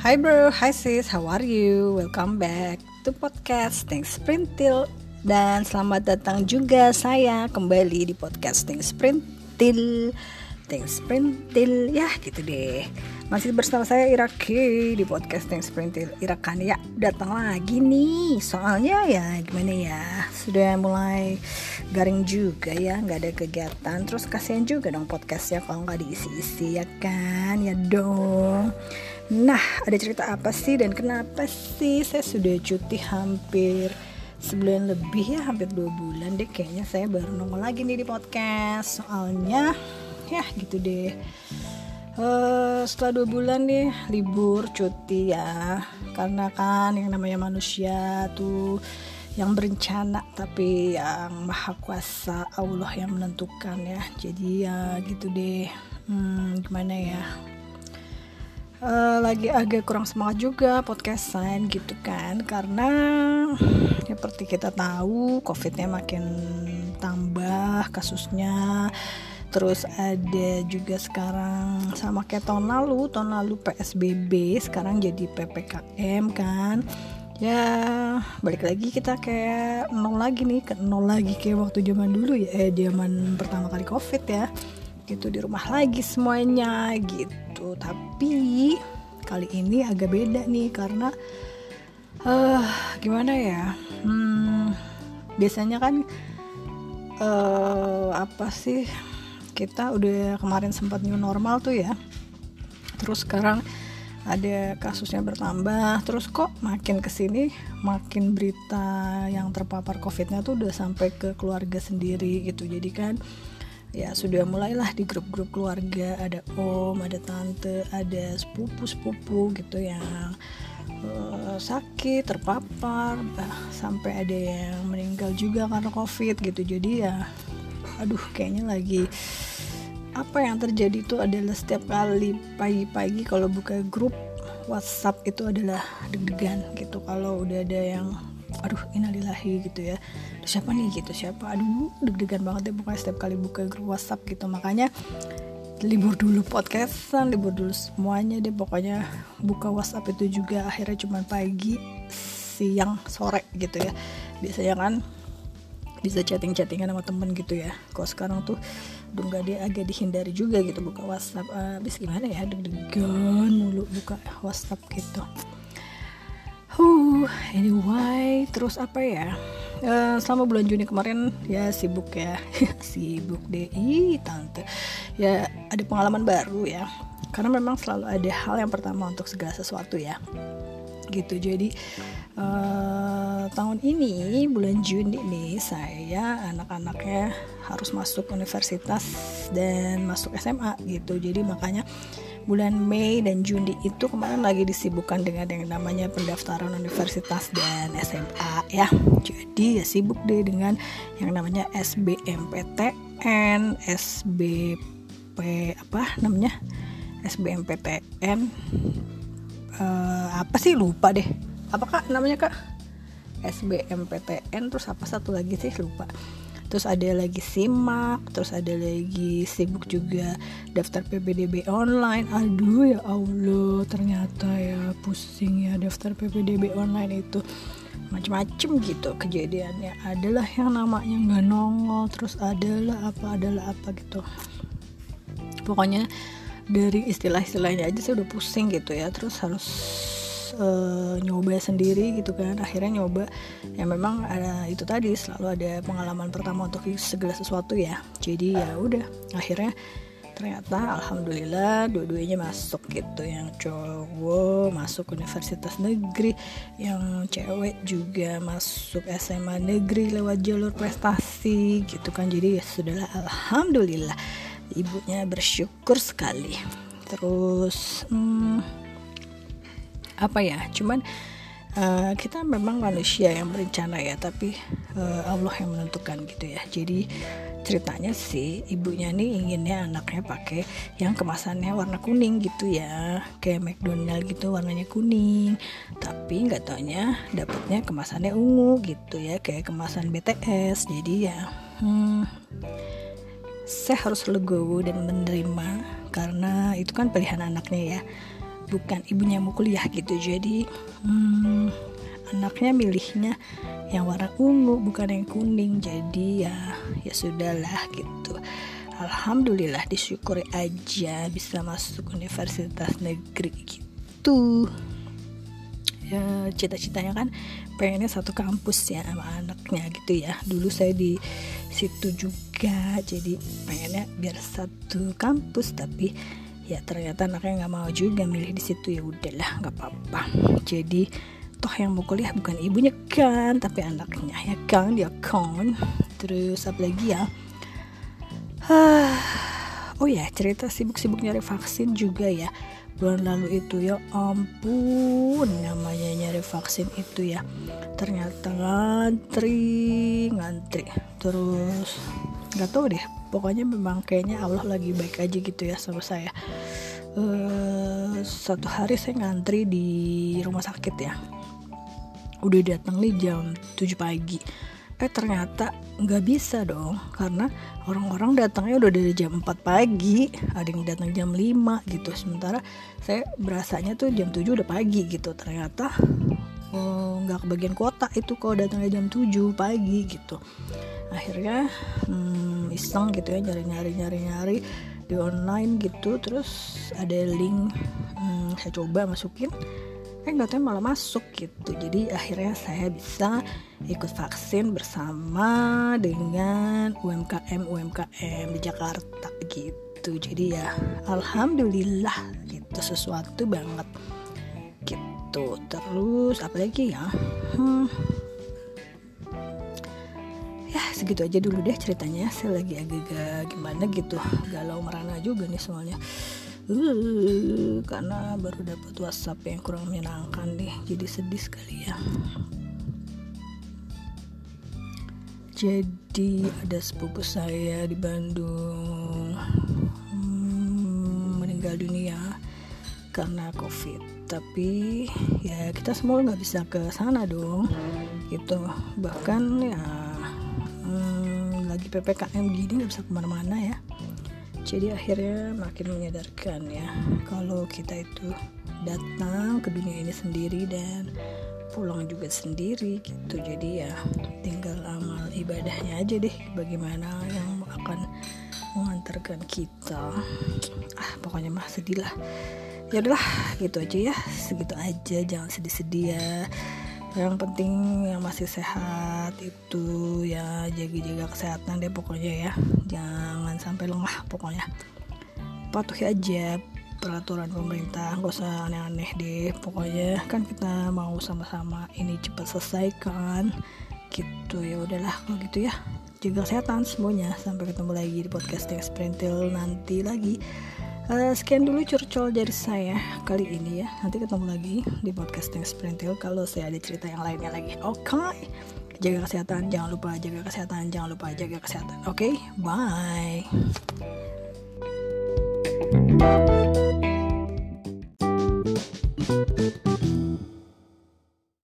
Hai bro, hai sis, how are you? Welcome back to podcast Thanks Sprintil. Dan selamat datang juga saya kembali di podcasting Sprintil. Thanks Sprintil, ya gitu deh Masih bersama saya Iraki di podcasting Sprintil Irakan ya datang lagi nih. Soalnya ya gimana ya Sudah mulai garing juga ya nggak ada kegiatan. Terus kasihan juga dong podcastnya kalau nggak diisi-isi ya kan? Ya dong. Nah, ada cerita apa sih dan kenapa sih saya sudah cuti hampir sebulan lebih ya, hampir dua bulan deh kayaknya saya baru nongol lagi nih di podcast. Soalnya ya gitu deh. Uh, setelah dua bulan nih libur cuti ya, karena kan yang namanya manusia tuh yang berencana tapi yang maha kuasa Allah yang menentukan ya. Jadi ya gitu deh. Hmm, gimana ya? uh, lagi agak kurang semangat juga podcastan gitu kan karena ya seperti kita tahu covidnya makin tambah kasusnya terus ada juga sekarang sama kayak tahun lalu tahun lalu PSBB sekarang jadi PPKM kan. Ya balik lagi kita kayak nol lagi nih ke nol lagi kayak waktu zaman dulu ya eh zaman pertama kali covid ya. Gitu di rumah lagi semuanya gitu. Tapi kali ini agak beda nih karena uh, gimana ya hmm, biasanya kan uh, apa sih kita udah kemarin sempat new normal tuh ya. Terus sekarang ada kasusnya bertambah. Terus kok makin ke sini makin berita yang terpapar covidnya tuh udah sampai ke keluarga sendiri gitu. Jadi kan ya sudah mulailah di grup-grup keluarga. Ada om ada tante ada sepupu-sepupu gitu yang uh, sakit terpapar bah, sampai ada yang meninggal juga karena covid gitu. Jadi ya aduh kayaknya lagi apa yang terjadi itu adalah setiap kali pagi-pagi kalau buka grup WhatsApp itu adalah deg-degan gitu. Kalau udah ada yang aduh inalilahi gitu ya. Siapa nih? gitu siapa? Aduh deg-degan banget deh pokoknya setiap kali buka grup WhatsApp gitu. Makanya libur dulu podcastan libur dulu semuanya deh. Pokoknya buka WhatsApp itu juga akhirnya cuma pagi siang sore gitu ya. Biasanya kan bisa chatting-chattingan sama temen gitu ya. Kok sekarang tuh udah nggak dia agak dihindari juga gitu buka WhatsApp. Habis gimana ya deg-degan mulu buka WhatsApp gitu. Huh, anyway, terus apa ya? Uh, selama bulan Juni kemarin ya sibuk ya, sibuk deh, Ih, tante. Ya ada pengalaman baru ya, karena memang selalu ada hal yang pertama untuk segala sesuatu ya, gitu. Jadi uh, tahun ini bulan Juni nih saya anak-anaknya harus masuk universitas dan masuk SMA gitu. Jadi makanya bulan Mei dan Juni itu kemarin lagi disibukkan dengan yang namanya pendaftaran universitas dan SMA ya jadi ya sibuk deh dengan yang namanya SBMPTN SBP apa namanya SBMPTN uh, apa sih? Lupa deh. Apa kak namanya kak? SBMPTN terus apa satu lagi sih? Lupa. Terus ada lagi simak terus ada lagi sibuk juga daftar PPDB online. Aduh ya Allah ternyata ya pusing ya daftar PPDB online itu. Macem-macem gitu kejadiannya. Adalah yang namanya nggak nongol terus adalah apa adalah apa gitu. Pokoknya dari istilah-istilahnya aja saya udah pusing gitu ya. Terus harus uh, nyoba sendiri gitu kan. Akhirnya nyoba. Ya memang ada itu tadi selalu ada pengalaman pertama untuk segala sesuatu ya. Jadi ya udah. Akhirnya ternyata alhamdulillah dua-duanya masuk gitu. Yang cowok masuk universitas negeri yang cewek juga masuk SMA negeri lewat jalur prestasi gitu kan. Jadi ya sudahlah alhamdulillah ibunya bersyukur sekali. Terus hmm, apa ya? Cuman uh, kita memang manusia yang berencana ya tapi uh, Allah yang menentukan gitu ya. Jadi ceritanya sih ibunya nih inginnya anaknya pakai yang kemasannya warna kuning gitu ya. Kayak McDonald gitu warnanya kuning. Tapi nggak taunya dapatnya kemasannya ungu gitu ya kayak kemasan BTS jadi ya hmm, saya harus legowo dan menerima karena itu kan pilihan anaknya ya. Bukan ibunya mau kuliah gitu. Jadi hmm, anaknya milihnya yang warna ungu bukan yang kuning. Jadi ya ya sudahlah gitu. Alhamdulillah disyukuri aja bisa masuk universitas negeri gitu ya cita-citanya kan pengennya satu kampus ya sama anaknya gitu ya. Dulu saya di situ juga jadi pengennya biar satu kampus tapi ya ternyata anaknya nggak mau juga milih di situ. Ya udahlah nggak apa-apa. Jadi toh yang mau kuliah bukan ibunya kan tapi anaknya ya kan? Dia kan? Terus apa lagi ya oh ya cerita sibuk-sibuk nyari vaksin juga ya bulan lalu itu ya ampun namanya nyari vaksin itu ya. Ternyata ngantri ngantri. Terus nggak tahu deh pokoknya memang kayaknya Allah lagi baik aja gitu ya sama saya. Uh, satu hari saya ngantri di rumah sakit ya. Udah datang nih jam 7 pagi eh ternyata nggak bisa dong karena orang-orang datangnya udah dari jam 4 pagi ada yang datang jam 5 gitu. Sementara saya berasanya tuh jam 7 udah pagi gitu. Ternyata oh, nggak oh, kebagian kuota itu kalau datangnya jam 7 pagi gitu. Akhirnya hmm, iseng gitu ya nyari-nyari nyari-nyari di online gitu. Terus ada link hmm, saya coba masukin eh nggak tahu malah masuk gitu. Jadi akhirnya saya bisa ikut vaksin bersama dengan UMKM UMKM di Jakarta gitu. Jadi ya alhamdulillah gitu sesuatu banget gitu. Terus apalagi ya? Hmm, ya segitu aja dulu deh ceritanya. Saya lagi agak-agak gimana gitu galau merana juga nih soalnya karena baru dapat WhatsApp yang kurang menyenangkan deh jadi sedih sekali ya. Jadi ada sepupu saya di Bandung. Hmm, meninggal dunia karena covid. Tapi ya kita semua nggak bisa ke sana dong gitu. Bahkan ya hmm, lagi ppkm gini nggak bisa ke mana-mana ya jadi akhirnya makin menyadarkan ya kalau kita itu datang ke dunia ini sendiri dan pulang juga sendiri gitu. Jadi ya tinggal amal ibadahnya aja deh bagaimana yang akan mengantarkan kita. Ah pokoknya mah sedih lah. Ya udahlah gitu aja ya. Segitu aja jangan sedih-sedih ya yang penting yang masih sehat itu ya jaga-jaga kesehatan deh pokoknya ya. Jangan sampai lengah pokoknya. Patuhi aja peraturan pemerintah gak usah aneh-aneh deh. Pokoknya kan kita mau sama-sama ini cepat selesai kan. Gitu ya udahlah kalau gitu ya. Jaga kesehatan semuanya. Sampai ketemu lagi di podcast yang sprintil nanti lagi Uh, sekian dulu curcol dari saya kali ini ya. Nanti ketemu lagi di podcast yang Sprintil kalau saya ada cerita yang lainnya lagi. Oke. Okay? Jaga kesehatan, jangan lupa jaga kesehatan, jangan lupa jaga kesehatan. Oke, okay? bye.